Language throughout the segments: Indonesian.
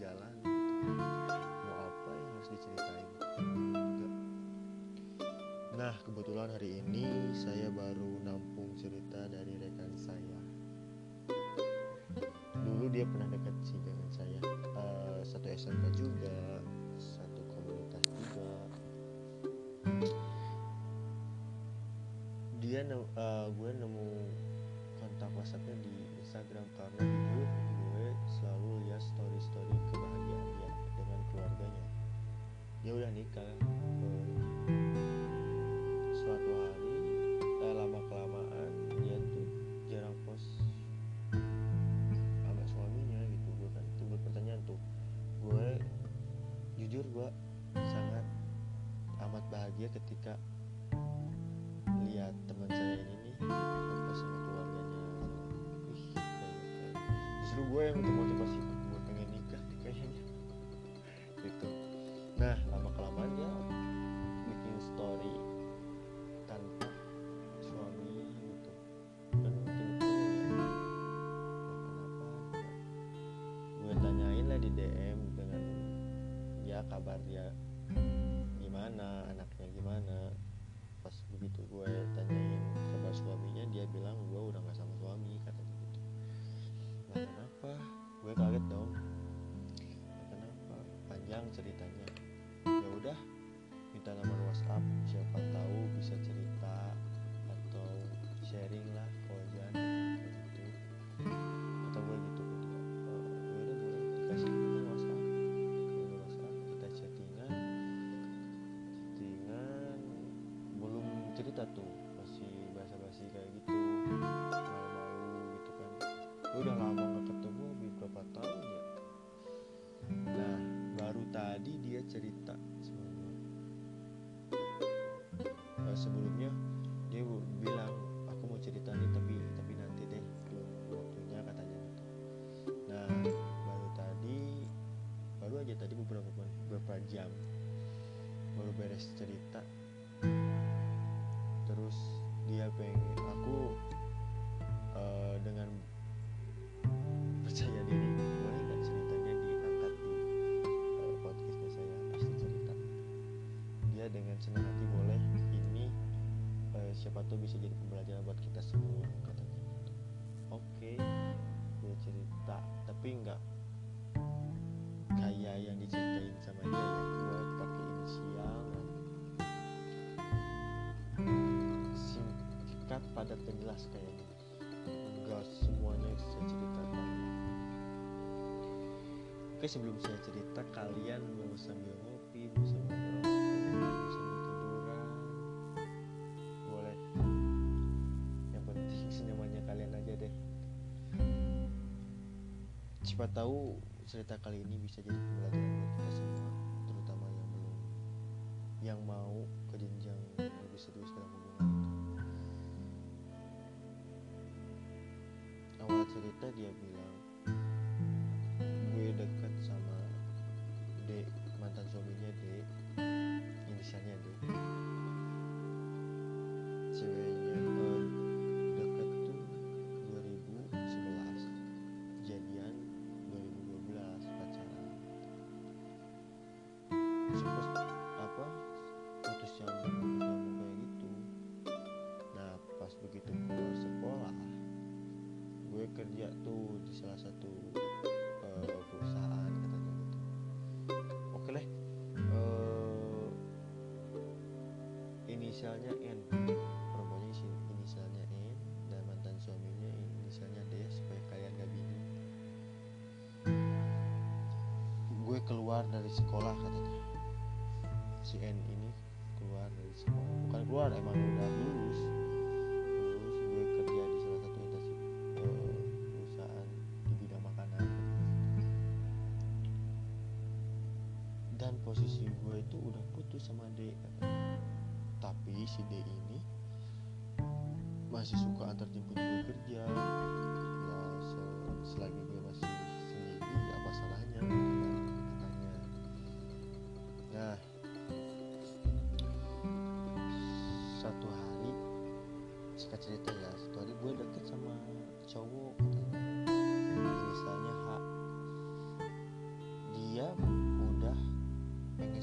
jalan mau apa yang harus diceritain? Nggak. nah kebetulan hari ini saya baru nampung cerita dari rekan saya. Dulu dia pernah dekat sih dengan saya Eh, satu SMK juga dia udah nikah Eh, suatu hari eh, lama kelamaan dia tuh jarang post sama suaminya gitu gue kan timbul pertanyaan tuh. Gue jujur gue sangat amat bahagia ketika lihat teman saya ini nih apa sama keluarganya. Ih, kayak- kayak- justru gue yang itu motivasi cerita tuh masih basa-basi kayak gitu malu-malu gitu kan. Lu udah lama gak ketemu beberapa tahun ya. Nah baru tadi dia cerita sama gue Eh, sebelumnya dia bilang aku mau cerita nih tapi tapi nanti deh belum waktunya katanya gitu. nah baru tadi baru aja tadi beberapa beberapa jam baru beres cerita terus dia pengen aku eh, dengan percaya diri oke sebelum saya cerita kalian mau sambil ngopi mau sambil ngerokok mau sambil tiduran boleh. Yang penting senyamannya kalian aja deh. Siapa tahu cerita kali ini bisa jadi pembelajaran buat kita semua terutama yang belum yang mau ke jenjang lebih serius dalam hubungan itu. Awal cerita dia bilang suaminya D inisialnya D ceweknya sekolah katanya si N ini keluar dari sekolah. Bukan keluar emang udah lulus. Lulus gue kerja di salah satu instansi eh, perusahaan di bidang makanan. Dan posisi gue itu udah putus sama D tapi si D ini masih suka antar jemput gue kerja. Ya se- selagi gue masih sendiri apa salahnya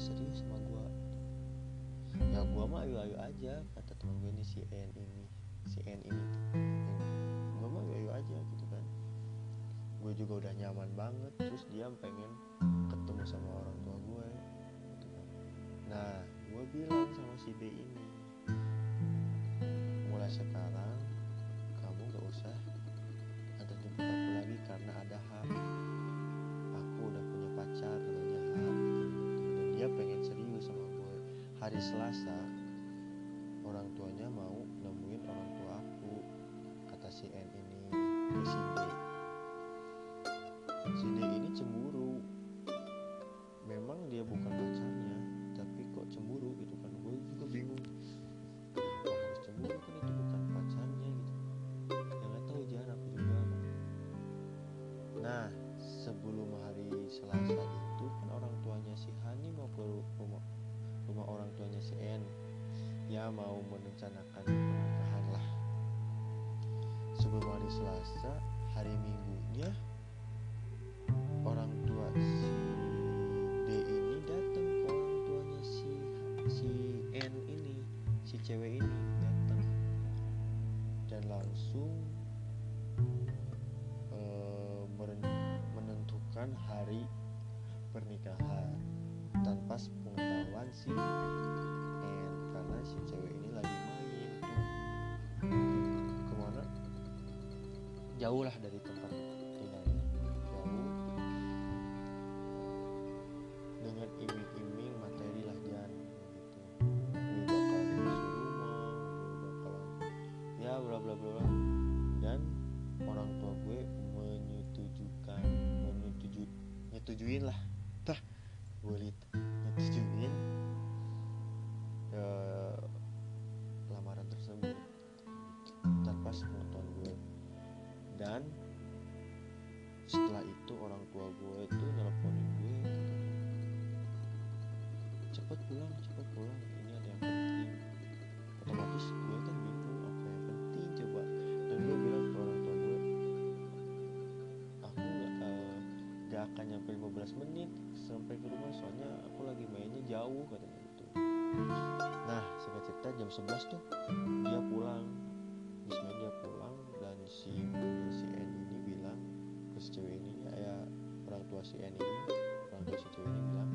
serius sama gua. Ya gua mah ayo ayo aja kata teman gue ini si N ini si N ini. Gua mah ayo ayo aja gitu kan. Gue juga udah nyaman banget terus dia pengen ketemu sama orang tua gue gitu kan. Nah gue bilang sama si B ini mulai sekarang kamu gak usah antar jemput aku lagi karena ada hak hari Selasa orang tuanya mau nemuin orang tua aku kata si N ini ke si Selasa hari Minggunya orang tua si D ini datang ke orang tuanya si si N ini si cewek ini datang. Dan langsung eh, menentukan hari pernikahan. Tanpa sepengetahuan si N karena si cewek ini lagi jauh lah dari tempat 15 menit sampai ke rumah soalnya aku lagi mainnya jauh katanya gitu. Nah singkat cerita jam 11 tuh dia pulang. Bismillah dia pulang dan si si N ini bilang ke si cewek ini ya, orang tua si N ini orang tua si cewek ini bilang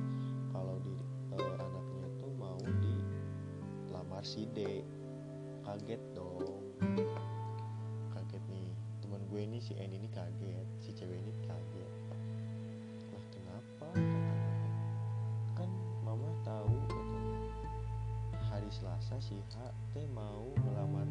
kalau di eh, anaknya tuh mau dilamar si D. Kaget dong. Kaget nih teman gue ini si N ini kaget si cewek ini kaget Selasa si H teh mau melamar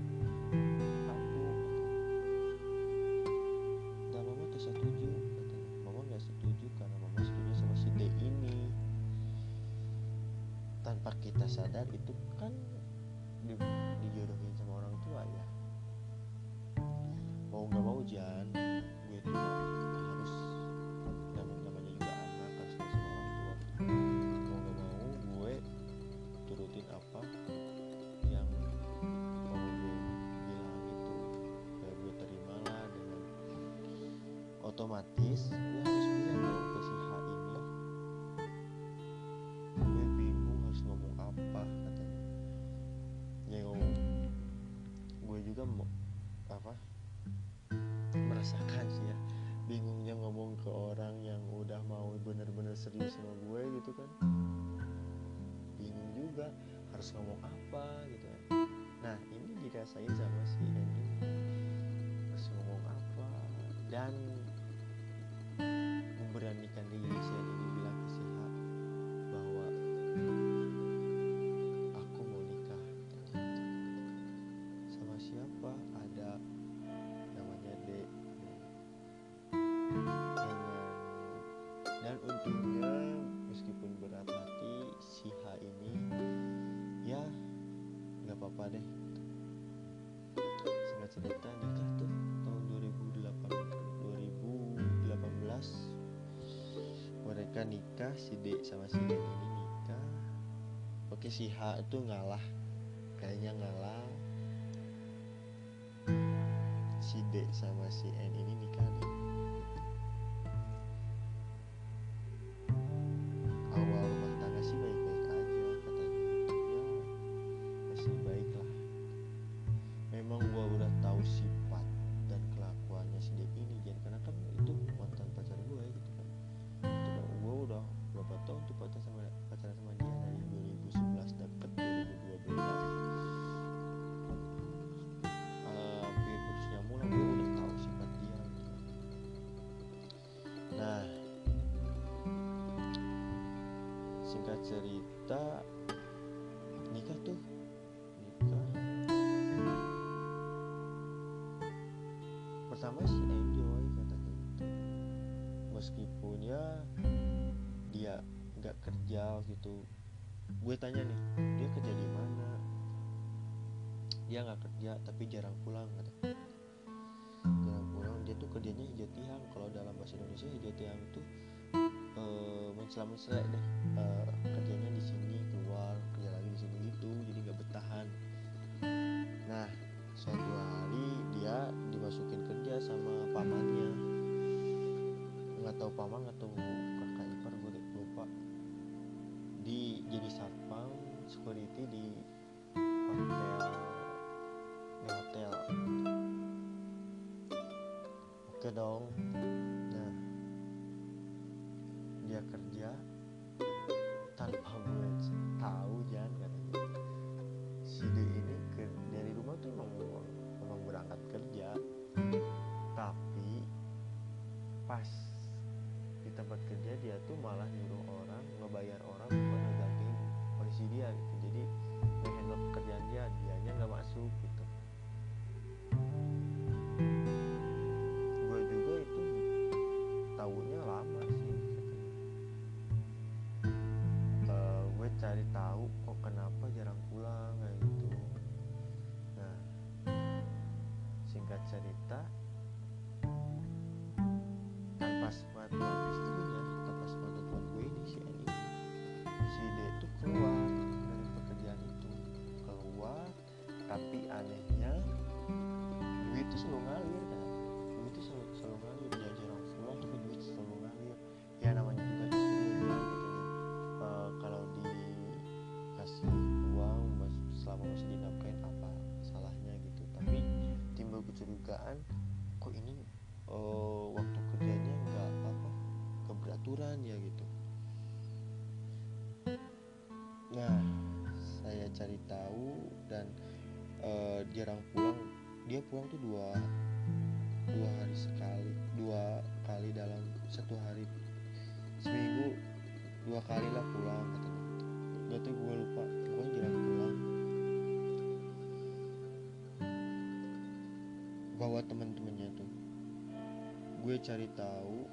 otomatis memberanikan diri si D sama si N ini nikah. Oke si H itu ngalah cerita nikah tuh? Nikah. Pertama sih enjoy katanya gitu. Meskipun ya dia nggak kerja gitu. Gue tanya nih dia kerja di mana? Dia nggak kerja tapi jarang pulang kata jarang pulang dia tuh kerjanya hijau tiang. Kalau dalam bahasa Indonesia hijau tiang itu uh, mencela mencela deh uh, kerjanya di sini keluar kerja lagi di sini gitu jadi nggak bertahan. Nah suatu hari dia dimasukin kerja sama pamannya. Nggak tahu paman atau kakak ipar gue lupa. Di jadi satpam security di pulang tuh dua dua hari sekali dua kali dalam satu hari. Seminggu dua kali lah pulang katanya gak tuh gue lupa. Pokoknya jarang pulang. Bawa teman-temannya tuh. Gue cari tahu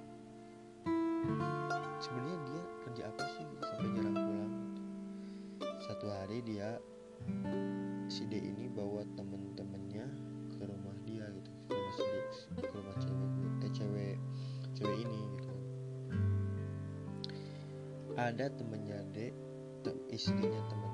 sebenarnya dia kerja apa sih sampai jarang pulang. Satu hari dia ada temennya D te- istrinya temen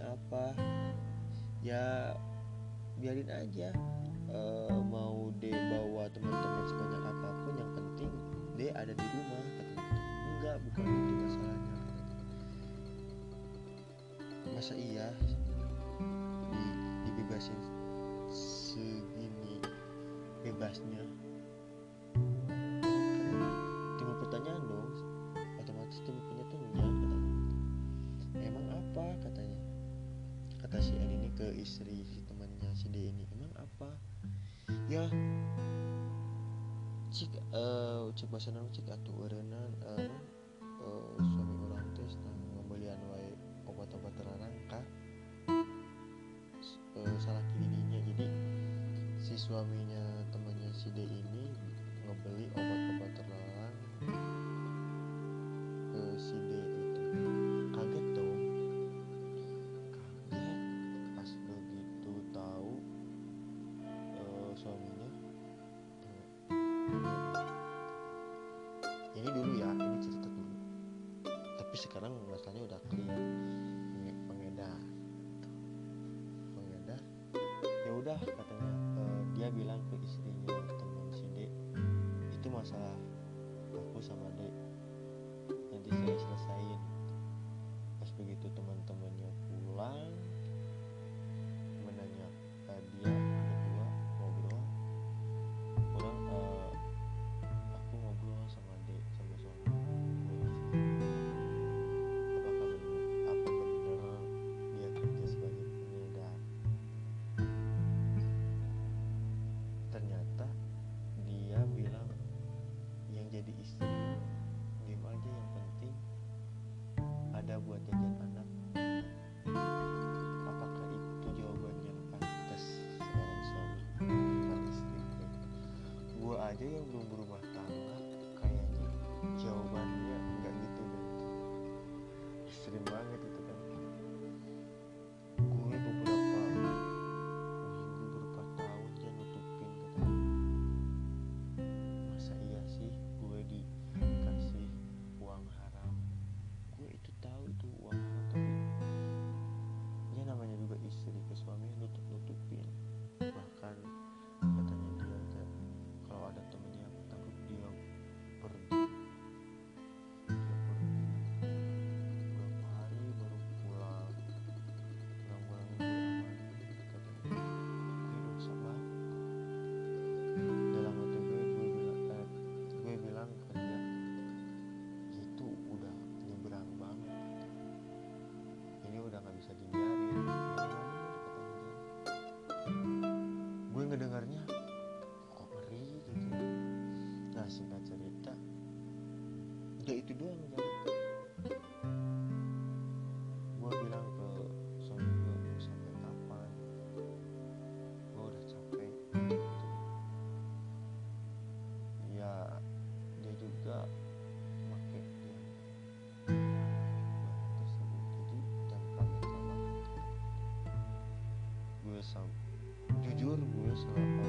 apa? Ya biarin aja. Eh, mau D bawa teman-teman sebanyak apa pun yang penting D ada di rumah enggak bukan itu masalahnya. Masa iya? Di, dibebasin segini bebasnya istri si temannya si D ini. Emang apa? Ya cik eh cik bahasa nama cik atuh eureunnan eh eh, suami orang teh sedang ngembalian wae obat-obat terlarang ka eh, salah kirinya. Jadi si suaminya temannya si D ini ngebeli obat-obat terlarang ke si D sekarang masalahnya udah clear. Penge- pengedar pengedar ya udah katanya itu doang kan gue bilang ke suami gue mau sampai kapan? Gue udah capek. Gitu. ya dia juga pakai dia. Tersebut jadi jangan kaget sama. Gue sam jujur gue selama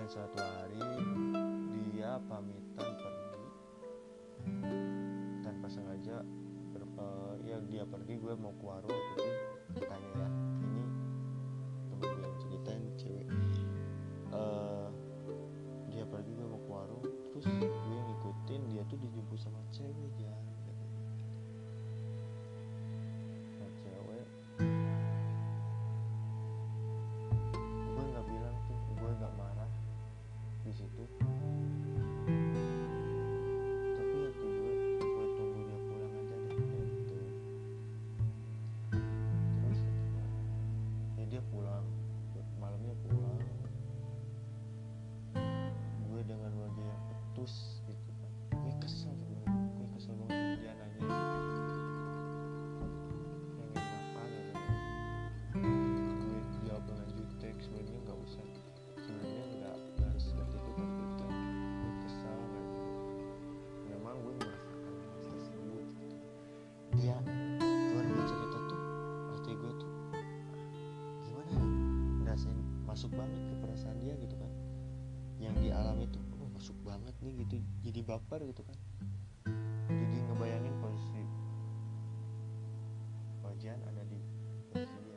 dan suatu hari dia pamitan pergi. Tanpa sengaja ber, uh, ya dia pergi gue mau ke warung gitu tanya ya ini temen gue yang ceritain cewek. Uh, dia pergi gue mau ke warung. Terus gue ngikutin dia tuh dijemput sama cewek ya perasaan dia gitu kan. Yang di alam itu oh, masuk banget nih gitu. Jadi baper gitu kan. Jadi ngebayangin posisi wajan ada di posisi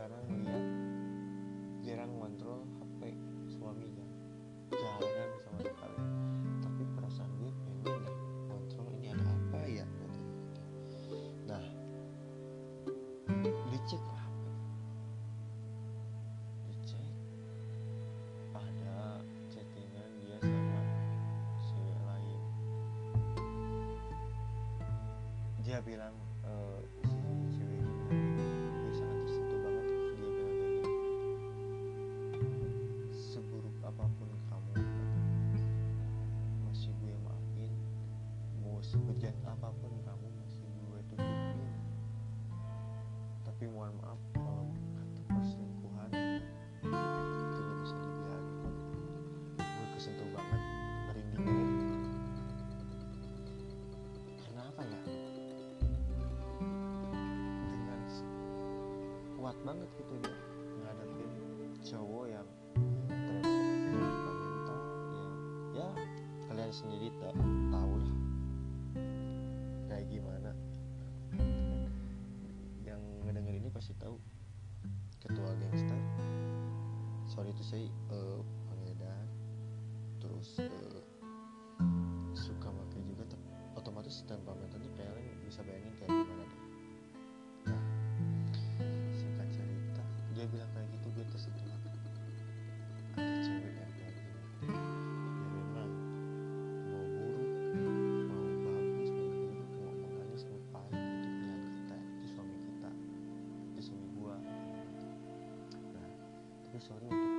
jarang lihat jarang kontrol HP suaminya. Jarang sama sekali. Tapi perasaan gue pengen ya kontrol ini ada apa ya? Nah dicek lah dicek ada chattingan dia sama cewek lain. Dia bilang banget gitu ya. Ngadepin cowok yang iya. mental ya ya kalian sendiri tak tahu lah. Kayak gimana? Yang ngedenger ini pasti tahu. Ketua gangster. Sorry itu saya uh, eh, pengedar terus uh, terus itu ada cewek yang kayak gini. Yang memang mau buruk mau bagus mau buruk mau manis mau pahit itu pilihan kita. Itu suami kita. Itu suami gua. Nah tapi sorry untuk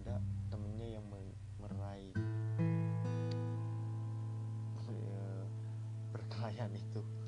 ada temennya yang meraih eh, perkelahian itu.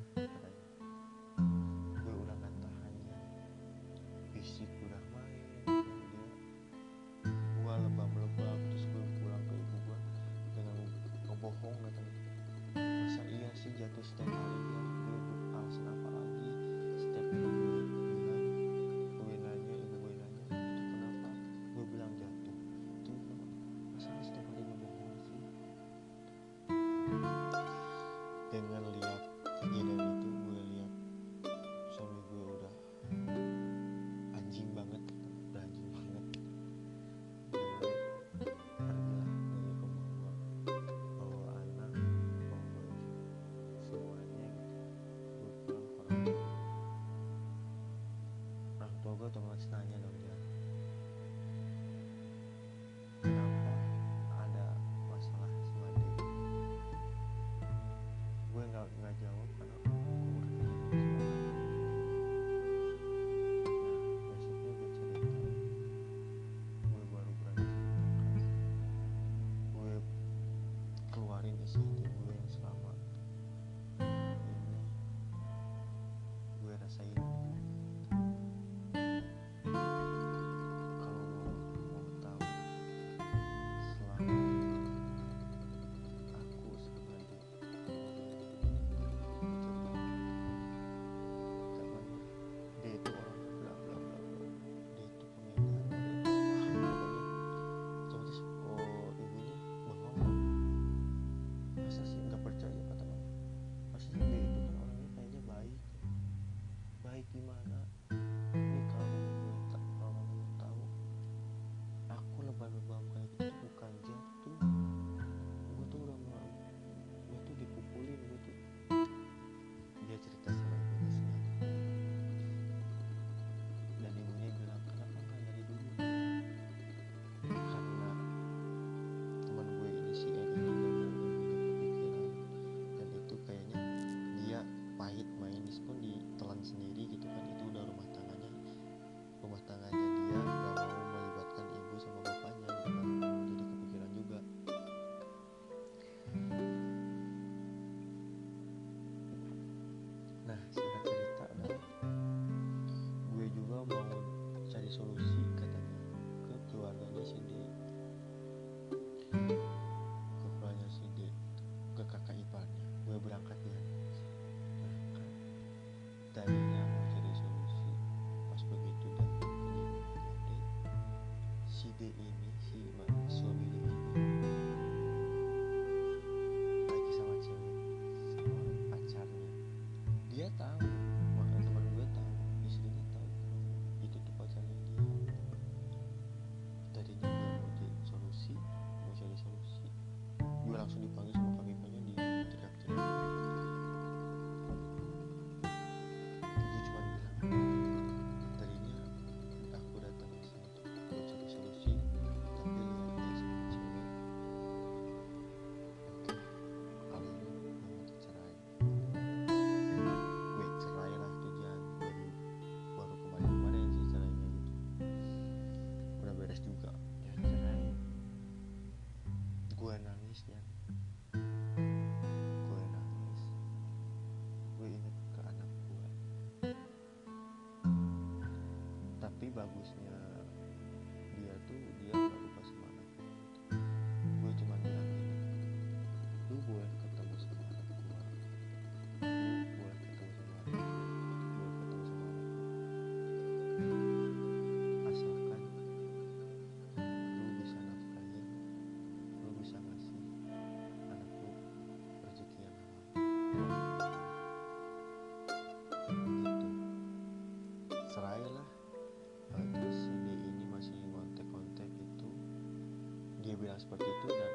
Seperti itu. Dan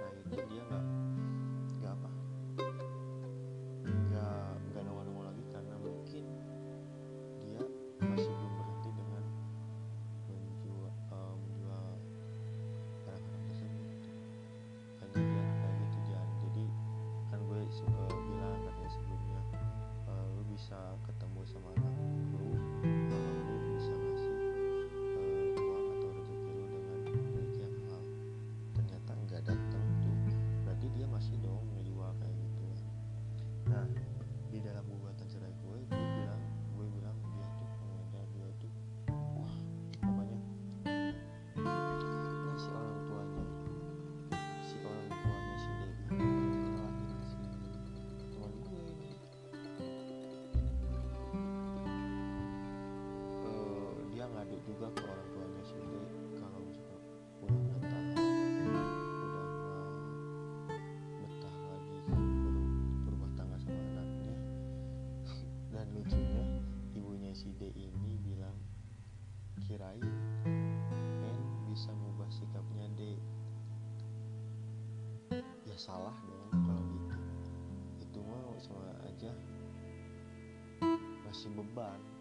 masih beban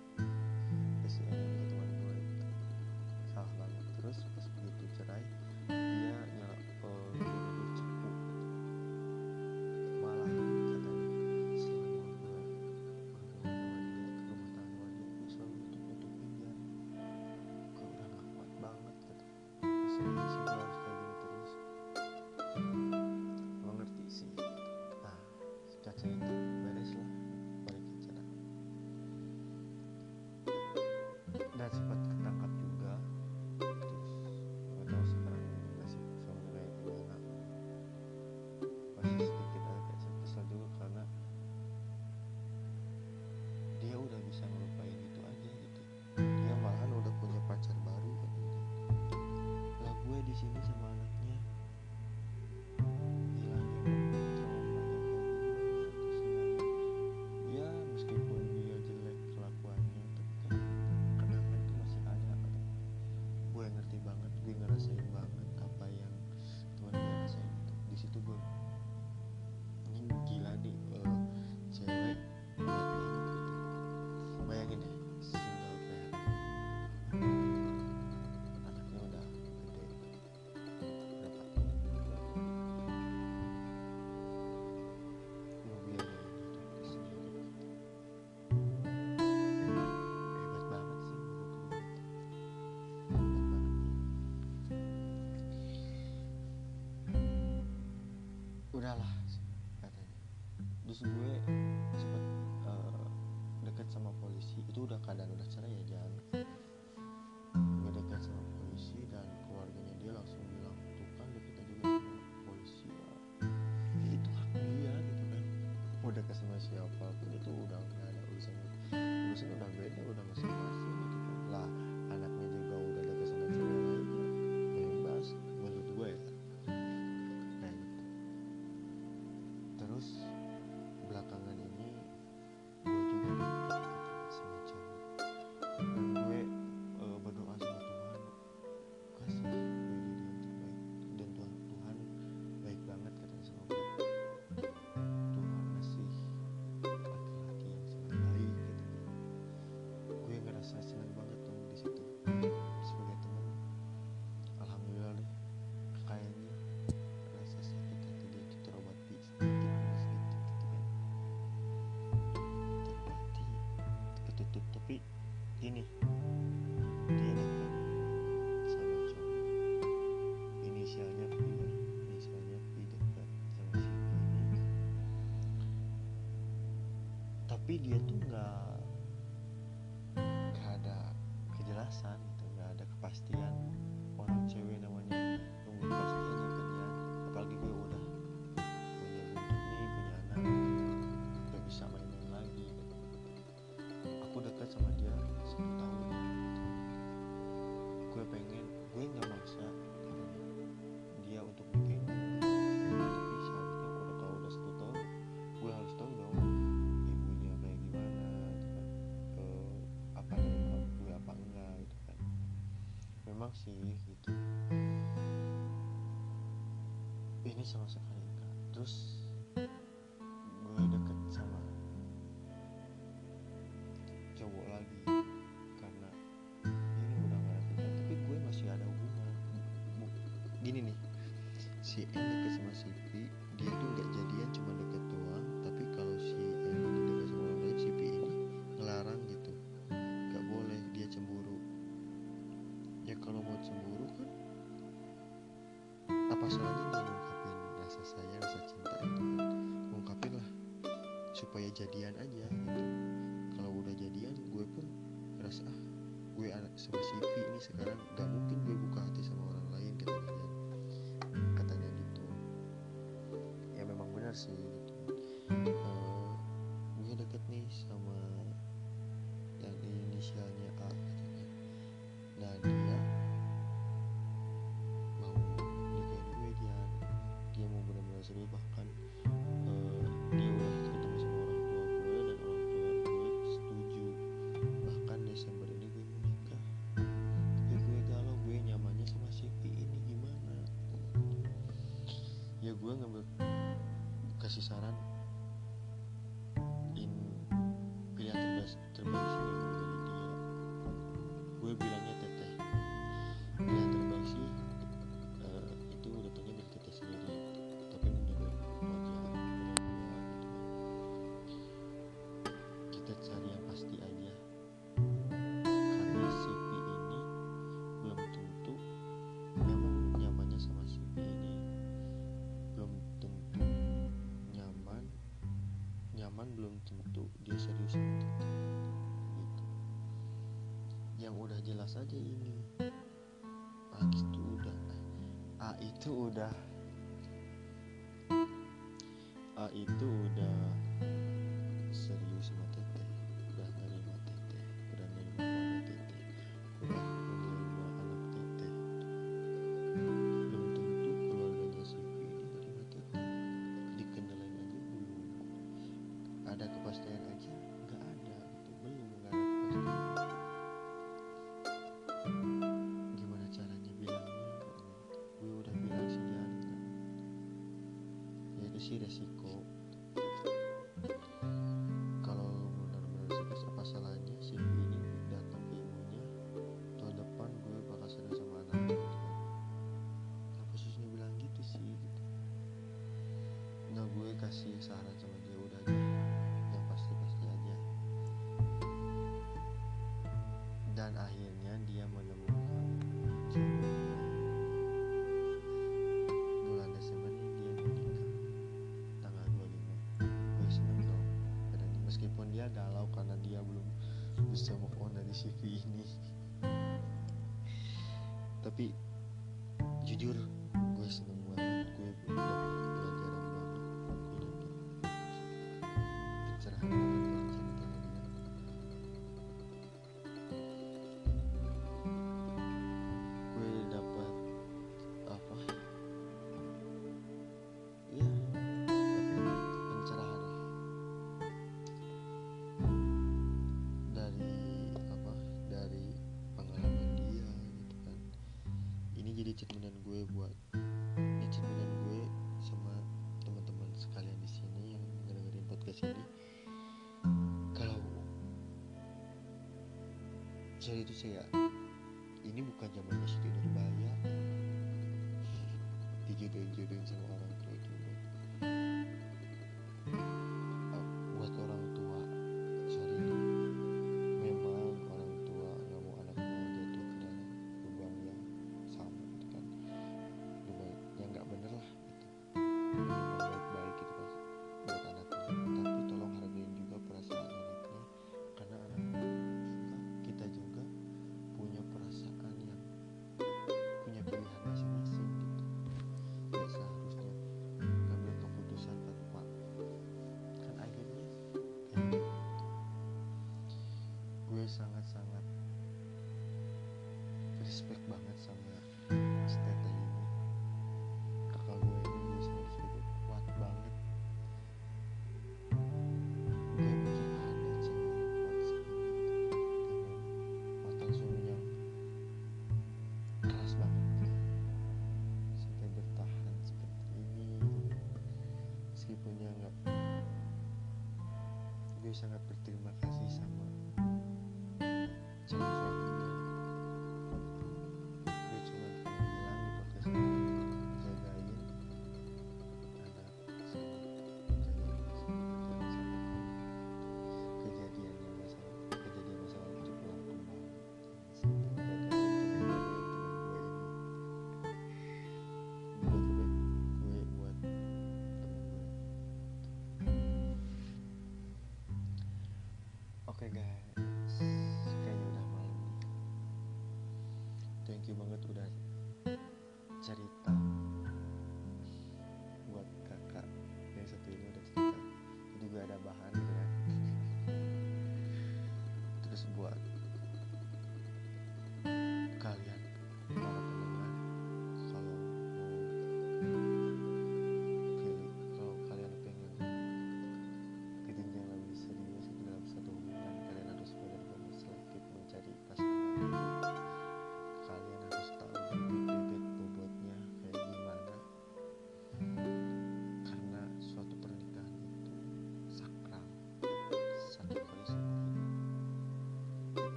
udahlah katanya. Terus gue sempat uh, eh, dekat sama polisi. Itu udah keadaan udah cerai ya jangan gue dekat sama polisi dan keluarganya dia langsung bilang tuh kan kita juga sama polisi ya. itu hak dia gitu kan. Mau dekat sama siapa memang sih gitu. Ini sama sekali enggak. Terus gue deket sama cowok lagi. Karena ini udah gak ada tapi gue masih ada hubungan. Gini nih. Si N deket sama si B jadian aja gitu. Kalau udah jadian gue pun ngerasa ah gue anak sama ini sekarang. Gak mungkin gue ngambil kasih saran in pilihan terbaik terbaik sih gue dari dia gue bilangnya teteh. Pilihan terbaik sih uh, itu udah dari teteh sendiri. Tapi menjaga wajah gitu. kita cari yang pasti aja. apa saja ini. A itu udah A itu udah A itu udah しいで your jadi cerminan gue buat ini cerminan gue sama teman-teman sekalian di sini yang dengerin podcast ini. Kalau saya itu saya ini bukan zamannya situ bahaya dijodohin-jodohin sama orang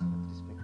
listeners. Please make